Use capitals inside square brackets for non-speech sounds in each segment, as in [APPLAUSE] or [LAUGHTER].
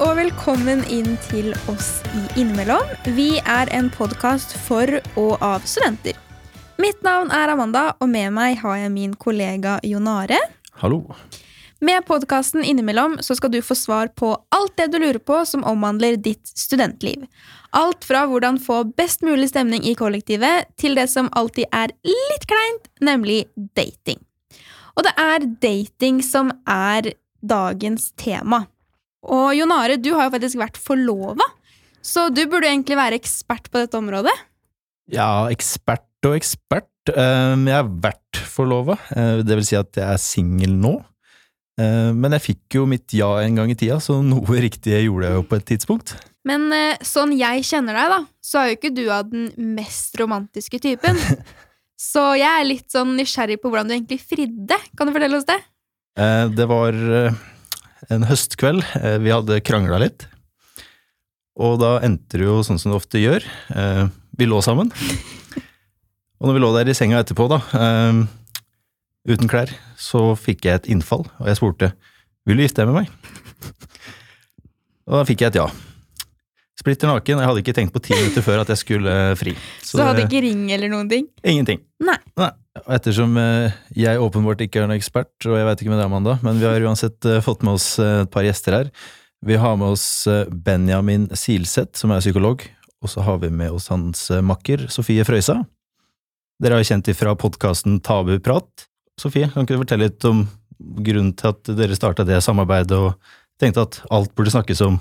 Og velkommen inn til oss i Innimellom. Vi er en podkast for og av studenter. Mitt navn er Amanda, og med meg har jeg min kollega Jonare. Hallo. Med podkasten Innimellom så skal du få svar på alt det du lurer på som omhandler ditt studentliv. Alt fra hvordan få best mulig stemning i kollektivet, til det som alltid er litt kleint, nemlig dating. Og det er dating som er dagens tema. Og Jon Are, du har jo faktisk vært forlova, så du burde egentlig være ekspert på dette området. Ja, ekspert og ekspert. Um, jeg har vært forlova, uh, det vil si at jeg er singel nå. Uh, men jeg fikk jo mitt ja en gang i tida, så noe riktig gjorde jeg jo på et tidspunkt. Men eh, sånn jeg kjenner deg, da, så er jo ikke du av den mest romantiske typen. [LAUGHS] Så jeg er litt sånn nysgjerrig på hvordan du egentlig fridde. Kan du fortelle oss det? Uh, det var en høstkveld. Uh, vi hadde krangla litt. Og da endte det jo sånn som det ofte gjør. vi lå sammen. Og når vi lå der i senga etterpå, da, uten klær, så fikk jeg et innfall, og jeg spurte vil du gifte deg med meg. Og da fikk jeg et ja. Splitter naken. Jeg hadde ikke tenkt på ti minutter før at jeg skulle fri. Så, du hadde ikke ring eller noen ting? Ingenting. Nei. Nei. Ettersom eh, jeg åpenbart ikke er noen ekspert, og jeg veit ikke med deg, Amanda, men vi har uansett eh, fått med oss eh, et par gjester her. Vi har med oss Benjamin Silseth, som er psykolog, og så har vi med oss hans makker Sofie Frøysa. Dere har kjent ifra podkasten Tabuprat. Sofie, kan ikke du fortelle litt om grunnen til at dere starta det samarbeidet, og tenkte at alt burde snakkes om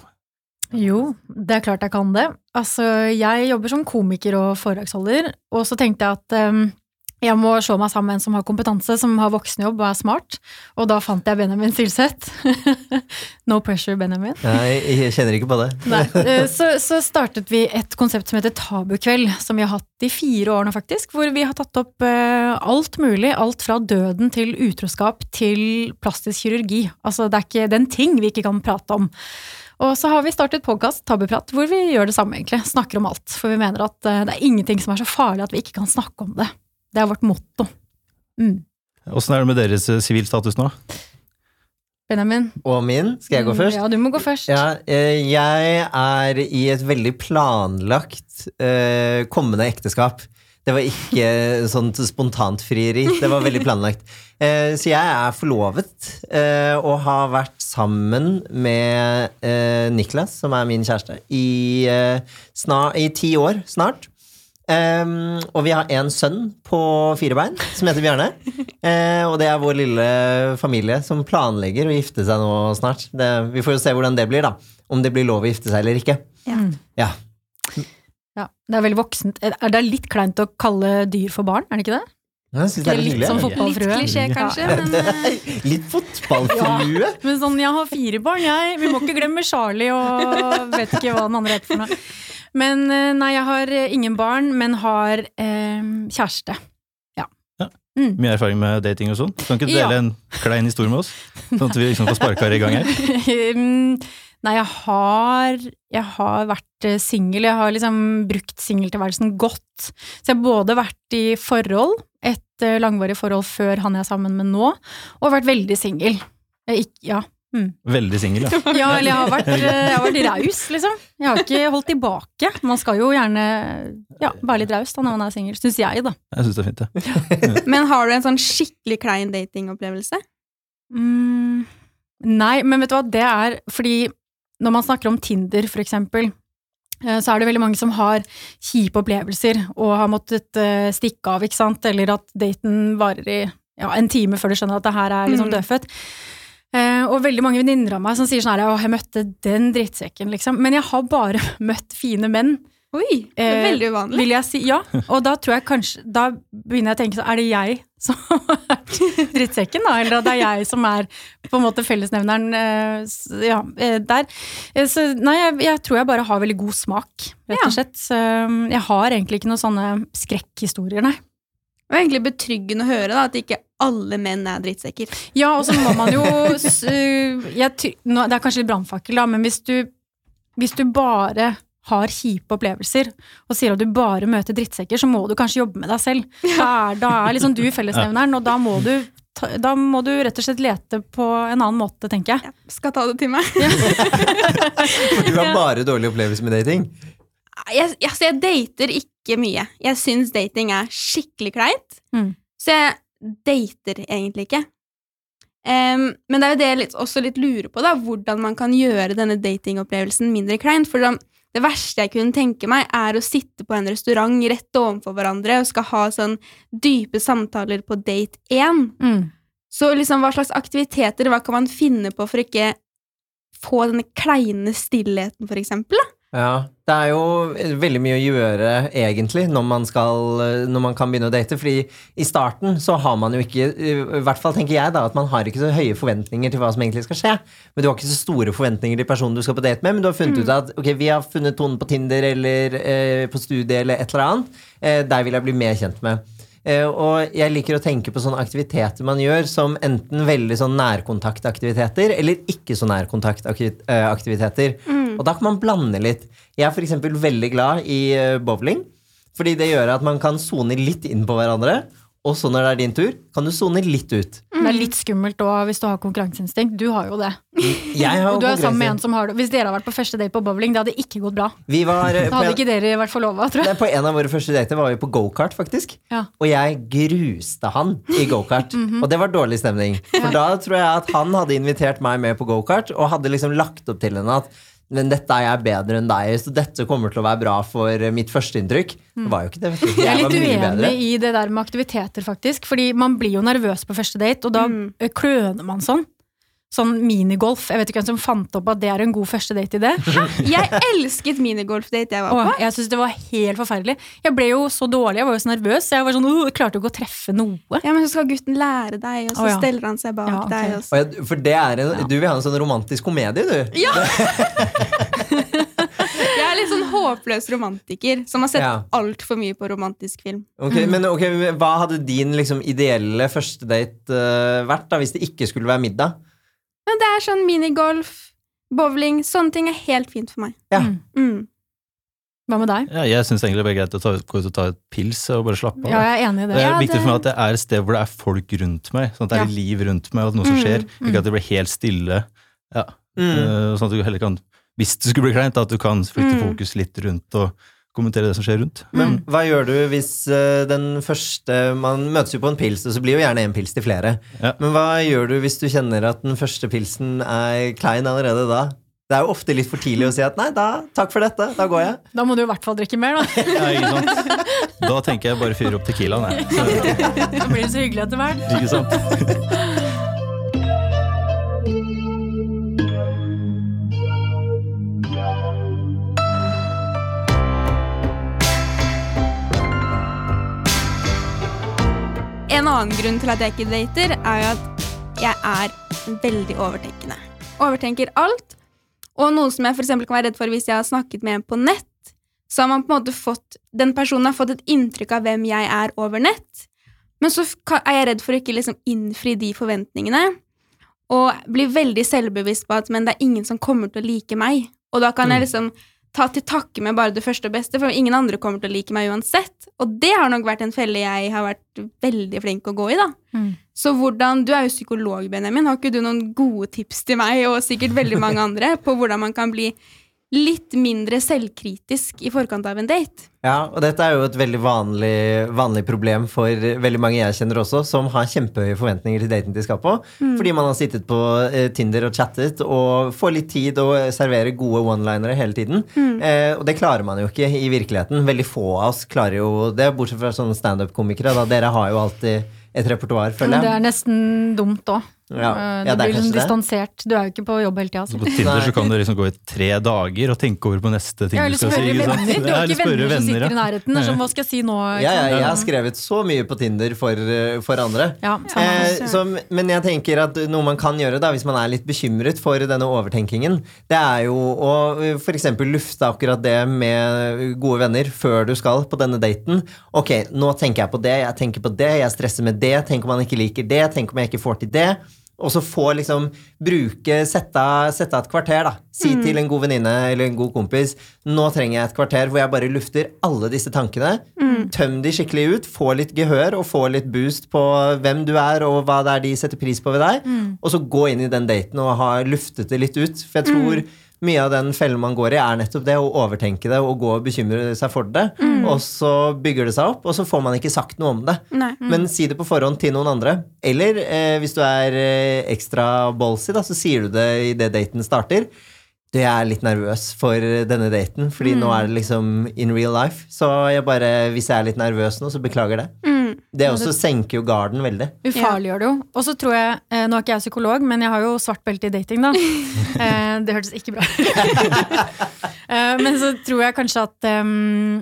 jo, det er klart jeg kan det. Altså, jeg jobber som komiker og foredragsholder, og så tenkte jeg at um, jeg må slå meg sammen med en som har kompetanse, som har voksenjobb og er smart, og da fant jeg Benjamin Silseth. [LAUGHS] no pressure, Benjamin. Nei, jeg kjenner ikke på det. [LAUGHS] Nei, eh, [LAUGHS] så, så, startet vi et konsept som heter Tabukveld, som vi har hatt i fire år nå, faktisk, hvor vi har tatt opp uh, alt mulig, alt fra døden til utroskap til plastisk kirurgi. Altså, det er ikke den ting vi ikke kan prate om. Og så har vi startet podkast Tabuprat, hvor vi gjør det samme, egentlig. Snakker om alt. For vi mener at eh, det er ingenting som er så farlig at vi ikke kan snakke om det. Det er vårt motto. Mm. Er det med deres eh, sivilstatus nå? Benjamin? Og min? Skal jeg gå mm, først? Ja, du må gå først. Ja, eh, jeg er i et veldig planlagt kommende ekteskap. Det var ikke sånt spontant frieri. Det var veldig planlagt. Eh, så jeg er forlovet eh, og har vært sammen med eh, Niklas, som er min kjæreste, i, i ti år snart. Um, og vi har en sønn på fire bein som heter Bjarne. Uh, og det er vår lille familie som planlegger å gifte seg nå snart. Det, vi får jo se hvordan det blir, da. Om det blir lov å gifte seg eller ikke. Ja. ja. Ja, Det er veldig voksent. Er det litt kleint å kalle dyr for barn, er det ikke det? Jeg synes det er litt sånn fotballfrue. Litt klisjé, kanskje. Ja. [LAUGHS] Men... Eh, litt fotballfrue? Ja, men sånn, jeg har fire barn, jeg. Vi må ikke glemme Charlie og vet ikke hva den andre heter for noe. Men eh, nei, jeg har eh, ingen barn, men har eh, kjæreste. Ja. ja. Mm. Mye erfaring med dating og sånn. Kan ikke du dele en klein historie med oss? Sånn at vi liksom får sparka i gang her. Mm, [LAUGHS] Nei, jeg har, jeg har vært singel. Jeg har liksom brukt singeltilværelsen godt. Så jeg har både vært i forhold, et eh, langvarig forhold før han jeg er sammen med nå, og vært veldig singel. Ja. Mm. Veldig singel, ja. [LAUGHS] ja. Eller jeg har vært, eh, jeg har vært raus, liksom. Jeg har ikke holdt tilbake. Man skal jo gjerne ja, være litt raus når man er singel, syns jeg, da. Jeg syns det er fint, ja. [LAUGHS] Men har du en sånn skikkelig klein datingopplevelse? Mm, nei, men vet du hva, det er fordi når man snakker om Tinder, for eksempel, så er det veldig mange som har kjipe opplevelser og har måttet eh, stikke av, ikke sant, eller at daten varer i ja, en time før du skjønner at det her er liksom mm. dødfødt. Uh, og veldig mange venninner av meg som sier sånn her, å, jeg møtte den drittsekken, liksom. Men jeg har bare [LAUGHS] møtt fine menn. Oi, det er veldig uvanlig. jeg si. Ja, og da tror jeg kanskje Da begynner jeg å tenke så er det jeg som er [LAUGHS] drittsekken, da? Eller at det er jeg som er på en måte fellesnevneren ja, der. Så nei, jeg, jeg, tror jeg bare har veldig god smak, rett og slett. Så jeg har egentlig ikke noen sånne skrekkhistorier, nei. Det var egentlig betryggende å høre da, at ikke alle menn er drittsekker. Ja, og så må man jo jeg, Det er kanskje litt brannfakkel, da, men hvis du, hvis du bare har kjipe opplevelser og sier at du bare møter drittsekker, så må du kanskje jobbe med deg selv. [LAUGHS] Da er, da er liksom du fellesnevneren, og da må du ta, da må du rett og slett lete på en annen måte, tenker jeg. Jeg skal ta det til meg. [LAUGHS] For du har bare dårlige opplevelser med dating. Jeg, jeg, altså, jeg dater ikke mye. Jeg syns dating er skikkelig kleint. Mm. Så jeg dater egentlig ikke. Um, men det er jo det jeg litt, også litt lurer på, da, hvordan man kan gjøre denne datingopplevelsen mindre kleint. For da, det verste jeg kunne tenke meg, er å sitte på en restaurant rett overfor hverandre og skal ha sånn dype samtaler på date én. Mm. Så liksom, hva slags aktiviteter, hva kan man finne på for ikke få denne kleine stillheten, for eksempel? Da? Ja, det er jo veldig mye å gjøre egentlig når man, skal, når man kan begynne å date. Fordi i starten så har man jo ikke I hvert fall tenker jeg da at man har ikke så høye forventninger til hva som egentlig skal skje. Men du har ikke så store forventninger til personen du skal på date med, men du har funnet ut at ok, vi har funnet tonen på Tinder eller eh, på studiet eller et eller annet. Eh, der vil jeg bli mer kjent med. Eh, og jeg liker å tenke på sånne aktiviteter man gjør som enten veldig sånn nærkontaktaktiviteter eller ikke så nærkontaktaktiviteter. Og da kan man blande litt. Jeg er f.eks. veldig glad i eh, bowling. Fordi det gjør at man kan sone litt inn på hverandre. Og så når det er din tur, kan du sone litt ut. Det er litt skummelt òg hvis du har konkurranseinstinkt. Du har jo det. Jeg har Og [LAUGHS] du er sammen med en som har det. Hvis dere har vært på første date på bowling, det hadde ikke gått bra. Vi var eh, [LAUGHS] Da hadde en, ikke dere vært forlova, tror jeg. Nei, på en av våre første dater var vi på gokart, faktisk. Ja. Og jeg gruste han i gokart. [LAUGHS] Og det var dårlig stemning. For da tror jeg at han hadde invitert meg med på gokart, og hadde liksom lagt opp til henne at men dette er jeg bedre enn deg, så dette kommer til å være bra for eh, mitt førsteinntrykk. Det var jo ikke det. Jeg. Jeg er litt uenig i det der med aktiviteter, faktisk. Fordi man blir jo nervøs på første date, og da Mm. eh, kløner man sånn. Sånn minigolf. Jeg vet ikke hvem som fant opp at det er en god første date-idé. [LAUGHS] Jeg elsket minigolfdate jeg var på. Åh, jeg syns det var helt forferdelig. Jeg ble jo så dårlig, jeg var jo så nervøs. Jeg var sånn, uh, klarte jo ikke å treffe noe. Ja, men så skal gutten lære deg, og så Åh, ja. steller han seg bak Ja, ok. deg. Og så. Og jeg, for det er en, Du vil ha en sånn romantisk komedie, du. [LAUGHS] Ja! jeg er litt sånn håpløs romantiker som har sett Ja. altfor mye på romantisk film. Ok, men ok, Hva hadde din liksom, ideelle første date eh, vært, da, hvis det ikke skulle være middag? Men det er sånn minigolf, bowling, sånne ting er helt fint for meg. Ja. Mm. Mm. Hva med deg? Ja, jeg syns egentlig det er greit å ta, gå ut og ta et pils og bare slappe av. Ja, jeg er enig i Det det. er Ja, viktig det- for meg at det er et sted hvor det er folk rundt meg, sånn at det er Ja. liv rundt meg, og at noe som Mm, skjer. mm. Ikke at det blir helt stille. Ja. Mm. Eh, Sånn at du heller kan, hvis det skulle bli kleint, at du kan flytte Mm. fokus litt rundt og kommentere det som skjer rundt. Men hva gjør du hvis eh, den første Man møtes jo på en pils, og så blir jo gjerne en pils til flere. Ja. Men hva gjør du hvis du kjenner at den første pilsen er klein allerede da? Det er jo ofte litt for tidlig å si at nei, da, takk for dette, da går jeg. [LAUGHS] Da må du i hvert fall drikke mer, da. [LAUGHS] Ja, ikke sant? Da tenker jeg bare fyre opp tequilaen, jeg. Så, [LAUGHS] Da blir det så hyggelig etter hvert. Ikke sant? En annen grunn til at jeg ikke dater, er jo at jeg er veldig overtenkende. Overtenker alt. Og noe som jeg for kan være redd for hvis jeg har snakket med en på nett, så har man på en måte fått Den personen har fått et inntrykk av hvem jeg er over nett. Men så er jeg redd for å ikke liksom innfri de forventningene. Og blir veldig selvbevisst på at men det er ingen som kommer til å like meg. Og da kan jeg liksom ta til takke med bare det første og beste, for ingen andre kommer til å like meg uansett. Og det har nok vært en felle jeg har vært veldig flink å gå i, da. Mm. Så hvordan, Du er jo psykolog, Benjamin. Har ikke du noen gode tips til meg, og sikkert veldig mange andre, på hvordan man kan bli litt mindre selvkritisk i forkant av en date? Ja, og dette er jo et veldig vanlig, vanlig problem for veldig mange jeg kjenner også, som har kjempehøye forventninger til daten de skal på. Fordi man har sittet på eh, Tinder og chattet og får litt tid og serverer gode one-linere hele tiden. Eh, og det klarer man jo ikke i virkeligheten. Veldig få av oss klarer jo det, bortsett fra sånne standup-komikere. Dere har jo alltid et repertoar, føler jeg. det er nesten dumt òg. Ja. Det Ja, det blir liksom distansert. Du er jo ikke på jobb hele tida. Altså. på Tinder så kan du liksom gå i tre dager og tenke over på neste ting du skal si. ikke venner. Du har ikke venner som sitter i ja. nærheten. Det er sånn, hva skal jeg si nå? Ja, ja, jeg har skrevet så mye på Tinder for, eh, for andre. Ja. Eh, så, men jeg tenker at noe man kan gjøre da, hvis man er litt bekymret for denne overtenkingen, det er jo å f.eks. for eksempel lufte akkurat det med gode venner før du skal på denne daten. Ok, nå tenker jeg på det, jeg tenker på det, jeg stresser med det, tenk om han ikke liker det, tenk om jeg ikke får til det. Og så få liksom bruke Sette sette et kvarter, da. Si Mm. til en god venninne eller en god kompis Nå trenger jeg et kvarter hvor jeg bare lufter alle disse tankene. Mm. Tøm de skikkelig ut, få litt gehør og få litt boost på hvem du er, og hva det er de setter pris på ved deg. Og så gå inn i den daten og ha luftet det litt ut. For jeg tror mye av den fellen man går i, er nettopp det å overtenke det og gå og bekymre seg for det. Og så bygger det seg opp, og så får man ikke sagt noe om det. Nei. Men si det på forhånd til noen andre. Eller eh, hvis du er eh, ekstra ballsy, da, så sier du det idet daten starter. Du, jeg er litt nervøs for denne daten, fordi nå er det liksom in real life. Så jeg bare, hvis jeg er litt nervøs nå, så beklager det. Det også senker jo garden veldig. Ufarliggjør det jo. Og så tror jeg, eh, Nå er ikke jeg psykolog, men jeg har jo svart belte i dating, da. [LAUGHS] Eh, det hørtes ikke bra ut. [LAUGHS] Eh, men så tror jeg kanskje at em,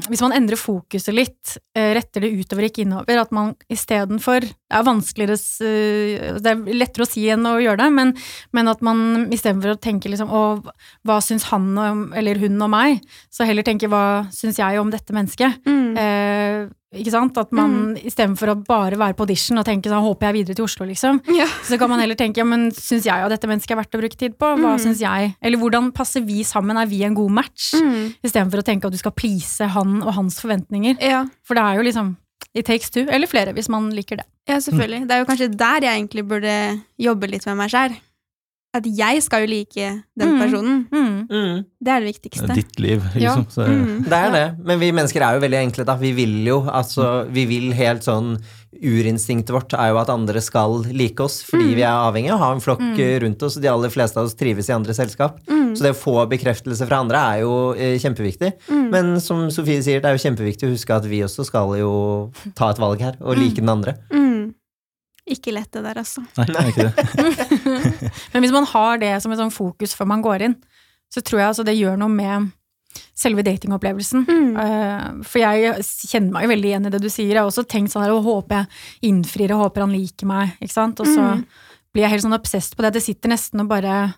hvis man endrer fokuset litt, eh, retter det utover, ikke innover, at man istedenfor er vanskeligere eh, Det er lettere å si enn å gjøre det, men, men at man istedenfor å tenke liksom Å, hva syns han om, eller hun om meg? Så heller tenke hva syns jeg om dette mennesket? Mm. Eh, ikke sant? At man istedenfor å bare være på audition og tenke sånn, håper jeg videre til Oslo, liksom. Ja. Så kan man heller tenke, ja, men syns jeg og dette mennesket er verdt å bruke tid på? Hva Mm. syns jeg? Eller hvordan passer vi sammen? Er vi en god match? Mm. Istedenfor å tenke at du skal please han og hans forventninger. Ja. For det er jo liksom It takes two, eller flere, hvis man liker det. ja, selvfølgelig. Det er jo kanskje der jeg egentlig burde jobbe litt med meg sjæl. At jeg skal jo like den Mm. personen. Mm. Mm. Det er det Det viktigste. er ditt liv, Ja. liksom. Så, Mm. Det er det. Men vi mennesker er jo veldig enkle, da. Vi vil jo altså Vi vil helt sånn Urinstinktet vårt er jo at andre skal like oss, fordi vi er avhengig av å ha en flokk mm. rundt oss, og de aller fleste av oss trives i andre selskap. Mm. Så det å få bekreftelse fra andre er jo eh, kjempeviktig. Mm. Men som Sofie sier, det er jo kjempeviktig å huske at vi også skal jo ta et valg her, og like den andre. Mm. Ikke lett det der, altså. Nei, det er ikke det. [LAUGHS] Men hvis man har det som et sånn fokus før man går inn, så tror jeg altså det gjør noe med selve datingopplevelsen. Mm. Eh, For jeg kjenner meg jo veldig igjen i det du sier. Jeg har også tenkt sånn her, og håper jeg innfrir og håper han liker meg, ikke sant. Og så Mm. blir jeg helt sånn obsessed på det Det sitter nesten og bare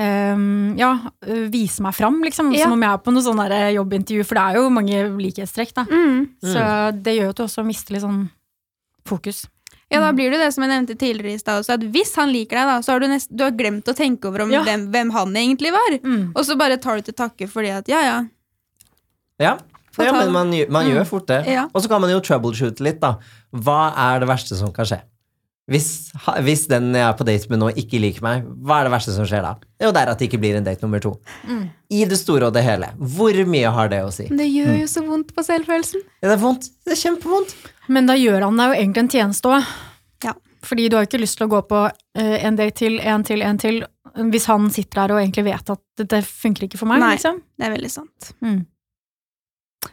um, ja, viser vise meg fram, liksom. Ja. Som om jeg er på noe sånn der jobbintervju, for det er jo mange likhetstrekk, da. Mm. Så det gjør jo at du også mister litt sånn fokus. Ja, da blir det det som jeg nevnte tidligere i stad også, at hvis han liker deg, da, så har du, nest, du har glemt å tenke over om Ja. hvem, hvem han egentlig var. Mm. Og så bare tar du til takke fordi at ja, ja. Ja, ja men man, man Mm. gjør fort det. Ja. Og så kan man jo troubleshoote litt, da. Hva er det verste som kan skje? Hvis, hvis den jeg er på date med nå, ikke liker meg, hva er det verste som skjer da? Jo, det er at det ikke blir en date nummer to. Mm. I det store og det hele, hvor mye har det å si? Men det gjør jo så vondt på selvfølelsen. Ja, det er vondt. Det er kjempevondt. Men da gjør han deg jo egentlig en tjeneste òg. Ja. Fordi du har jo ikke lyst til å gå på uh, en date til, en til, en til, hvis han sitter der og egentlig vet at det funker ikke for meg. Nei. liksom. Det er veldig sant. Mm.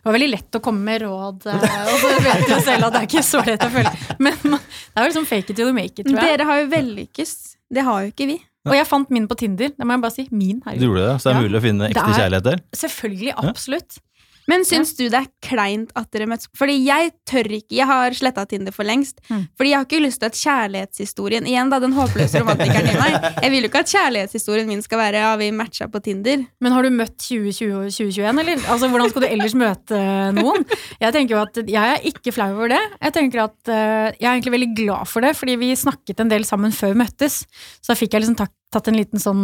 Var veldig lett å komme med råd, eh, og så vet du selv at det er ikke så lett å følge. Men det er jo liksom fake it till you make it, tror jeg. Dere har jo vellykkes. Det har jo ikke vi. Og jeg fant min på Tinder. Det må jeg bare si. Min, Du herregud. gjorde det, så det er Ja. mulig å finne ekte Det er- kjærlighet der. Selvfølgelig. Absolutt. Men syns du det er kleint at dere møttes? Fordi jeg tør ikke. Jeg har sletta Tinder for lengst. Mm. Fordi jeg har ikke lyst til at kjærlighetshistorien Igjen da, den håpløse romantikeren i meg. Jeg vil jo ikke at kjærlighetshistorien min skal være ja, vi matcha på Tinder. Men har du møtt 2020 og 2021, eller? Altså, Hvordan skal du ellers møte noen? Jeg tenker jo at jeg er ikke flau over det. Jeg tenker at uh, jeg er egentlig veldig glad for det, fordi vi snakket en del sammen før vi møttes. Så da fikk jeg liksom tatt, en liten sånn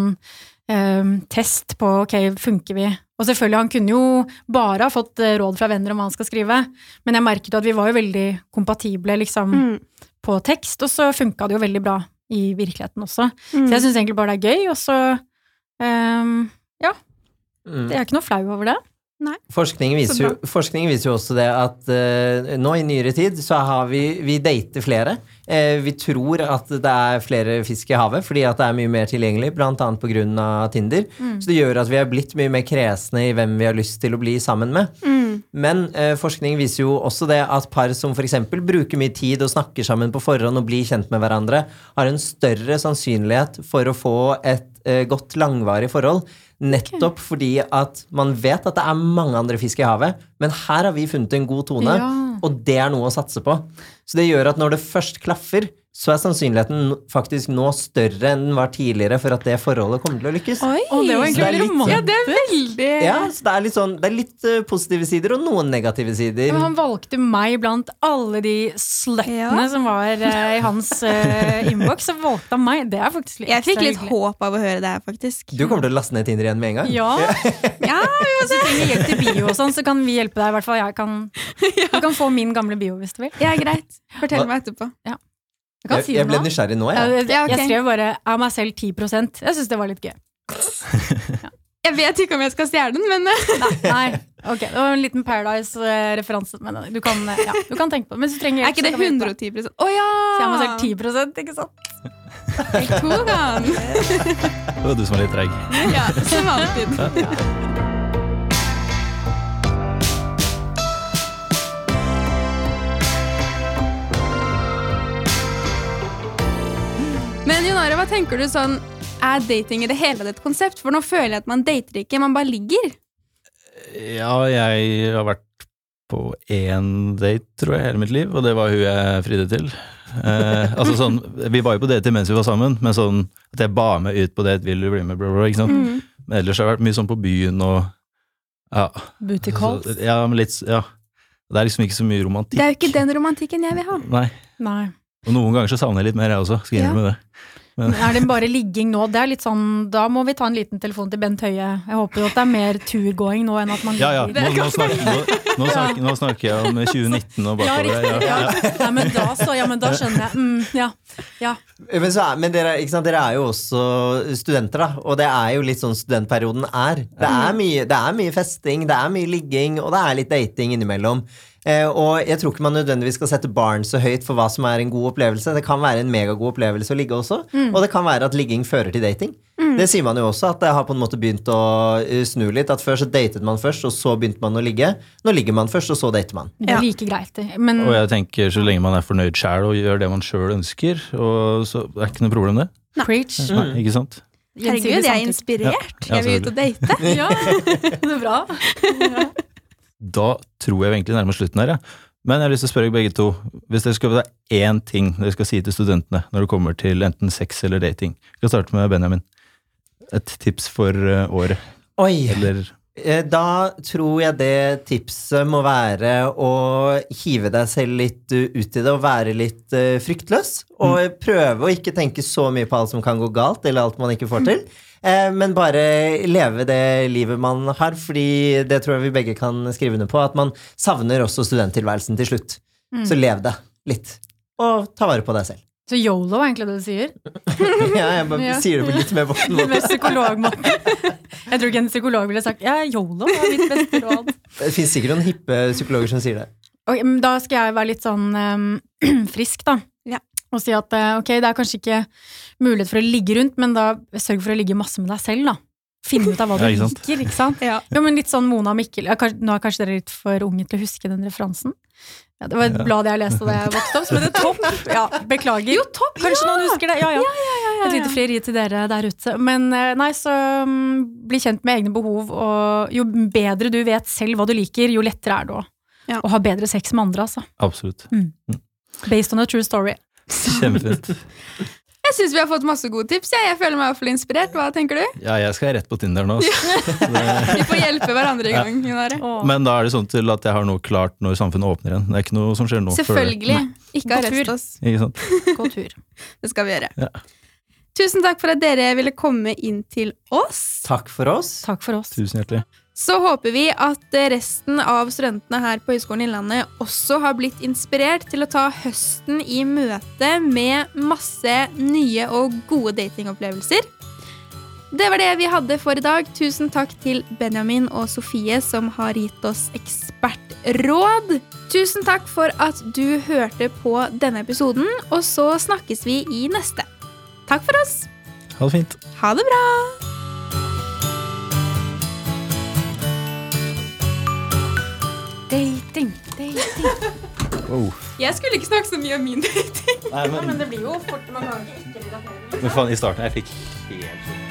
eh, test på ok, funker vi? Og selvfølgelig, han kunne jo bare ha fått eh, råd fra venner om hva han skal skrive, men jeg merket jo at vi var jo veldig kompatible liksom, Mm. på tekst, og så funka det jo veldig bra i virkeligheten også. Mm. Så jeg syns egentlig bare det er gøy, og så ja, Mm. Det er ikke noe flau over det. Forskning viser, jo, forskning viser jo også det at uh, nå i nyere tid så har vi Vi dater flere. Uh, vi tror at det er flere fisk i havet fordi at det er mye mer tilgjengelig, bl.a. pga. Tinder. Så det gjør at vi er blitt mye mer kresne i hvem vi har lyst til å bli sammen med. Mm. Men uh, forskning viser jo også det at par som f.eks. bruker mye tid og snakker sammen på forhånd og blir kjent med hverandre, har en større sannsynlighet for å få et eh, godt langvarig forhold. Nettopp fordi at man vet at det er mange andre fisk i havet, men her har vi funnet en god tone, Ja. og det er noe å satse på. Så det gjør at når det først klaffer, så er sannsynligheten faktisk nå større enn den var tidligere for at det forholdet kommer til å lykkes. Oi! oh, det var er egentlig veldig romantisk. ja, det er veldig Ja, så det er litt sånn Det er litt eh, positive sider og noen negative sider. Men han valgte meg blant alle de sluttene Ja. som var uh, i hans uh, innboks. Så valgte han meg. Det er faktisk litt Jeg fikk litt håp av å høre det her, faktisk. Du kommer til å laste ned Tinder igjen med en gang? Ja, [LAUGHS] Ja, Hvis du trenger hjelp til bio og sånn, så kan vi hjelpe deg. I hvert fall jeg kan, [LAUGHS] Du kan få min gamle bio hvis du vil. ja greit. Fortell meg etterpå. Kan Jeg, si jeg ble nysgjerrig nå, Jeg, Ja, okay. jeg skrev bare 'av meg selv 10% Jeg syns det var litt gøy. [LAUGHS] Jeg vet ikke om jeg skal stjele den, men [LAUGHS] Nei, nei. ok, det var en liten Paradise-referanse. Men du kan, ja, du kan tenke på det. Men hvis du trenger er ikke det så kan vi hjelpe deg. 110% Å ja! Så jeg må selv 10 ikke sant? Jeg tok han. Det var du som var litt treig. Ja, som alltid. Men hva tenker du sånn Er dating i det hele tatt et konsept? For nå føler jeg at man dater ikke, man bare ligger. Ja, jeg har vært på én date, tror jeg, hele mitt liv, og det var hun jeg fridde til. Eh, [LAUGHS] altså sånn, Vi var jo på date mens vi var sammen, men sånn at jeg ba meg ut på date, vil du bli med, bla, bla, ikke sant? Mm. Men ellers har jeg vært mye sånn på byen og ja. Booty calls. Altså, ja, men litt, ja. Det er liksom ikke så mye romantikk. Det er jo ikke den romantikken jeg vil ha. Nei. Nei. Og noen ganger så savner jeg litt mer, jeg også. Skal Ja. med det. Men Er det bare ligging nå? Det er litt sånn, Da må vi ta en liten telefon til Bent Høie. Jeg håper jo at det er mer turgåing nå enn at man Ja, ja. Nå, nå, snakker, nå, nå, [LAUGHS] snakker, nå snakker jeg om 2019 og bakover. Ja, Ja. ja. Nei, men da så, ja, men da skjønner jeg. Mm, ja. ja. Men, så er, men dere, ikke sant, dere er jo også studenter, da. Og det er jo litt sånn studentperioden er. Det er mye, det er mye festing, det er mye ligging, og det er litt dating innimellom. Eh, og jeg tror ikke man nødvendigvis skal sette barn så høyt for hva som er en god opplevelse. Det kan være en megagod opplevelse å ligge også, og det kan være at ligging fører til dating. Det sier man jo også, at det har på en måte begynt å uh, snu litt. At før så datet man først, og så begynte man å ligge. Nå ligger man først, og så dater man. Det er like greit. Men Og jeg tenker så lenge man er fornøyd sjæl og gjør det man sjøl ønsker, og så er det ikke noe problem, det. preach. Nei, ikke sant? Herregud, jeg er inspirert. Ja, Jeg vil ut og date. [LAUGHS] Ja, det er bra. [LAUGHS] Da tror jeg vi egentlig nærmer slutten her, ja. Men jeg har lyst til å spørre begge to. Hvis dere skal ha én ting dere skal si til studentene når det kommer til enten sex eller dating Vi kan starte med Benjamin. Et tips for eh, året. Oi! Eller Da tror jeg det tipset må være å hive deg selv litt uh, ut i det og være litt uh, fryktløs. Og prøve å ikke tenke så mye på alt som kan gå galt, eller alt man ikke får til. Eh, Men bare leve det livet man har, fordi det tror jeg vi begge kan skrive under på. At man savner også studenttilværelsen til slutt. Så lev det litt. Og ta vare på deg selv. Så yolo er egentlig det du sier? [LAUGHS] Ja, jeg bare Ja. sier det på litt mer voksen [LAUGHS] Litt måte. psykologmåte. [LAUGHS] Jeg tror ikke en psykolog ville sagt ja, yolo er mitt beste råd. Det fins sikkert noen hippe psykologer som sier det. Ok, men da skal jeg være litt sånn um, [CLEARS THROAT] frisk, da. Ja. Og si at eh, ok, det er kanskje ikke mulighet for å ligge rundt, men da sørg for å ligge masse med deg selv, da. Finne ut av hva du Ja, liker, ikke sant. [LAUGHS] Ja. Jo, men litt sånn Mona Mikkel ja, kanskje, Nå er kanskje dere litt for unge til å huske den referansen. Ja, det var et Ja. blad jeg leste da jeg vokste opp, som heter Topp. Ja, beklager. Jo, topp, Kanskje noen husker det. Ja, ja. Et lite frieri til dere der ute. Men eh, nei, så um, bli kjent med egne behov, og jo bedre du vet selv hva du liker, jo lettere er det å, Ja. å ha bedre sex med andre, altså. absolutt. Based on a true story. Kjempefint. [LAUGHS] Jeg syns vi har fått masse gode tips. Jeg, jeg føler meg iallfall inspirert. Hva tenker du? Ja, jeg skal rett på Tinder nå. altså. [LAUGHS] Vi får hjelpe hverandre i gang. Ja. Men da er det sånn til at jeg har noe klart når samfunnet åpner igjen. Det er ikke noe som skjer nå. før. Selvfølgelig. Ikke arrest oss. Ikke sant? [LAUGHS] Gå tur. Det skal vi gjøre. Ja. Tusen takk for at dere ville komme inn til oss. Takk for oss. Takk for oss. Tusen hjertelig. Så håper vi at resten av studentene her på Høgskolen Innlandet også har blitt inspirert til å ta høsten i møte med masse nye og gode datingopplevelser. Det var det vi hadde for i dag. Tusen takk til Benjamin og Sofie som har gitt oss ekspertråd. Tusen takk for at du hørte på denne episoden, og så snakkes vi i neste. Takk for oss. Ha det fint. Ha det bra. Dating, dating. Wow. Jeg skulle ikke snakke så mye om min dating. Nei, Ja, men det blir jo fort man kan ikke ikke men faen, i starten jeg fikk helt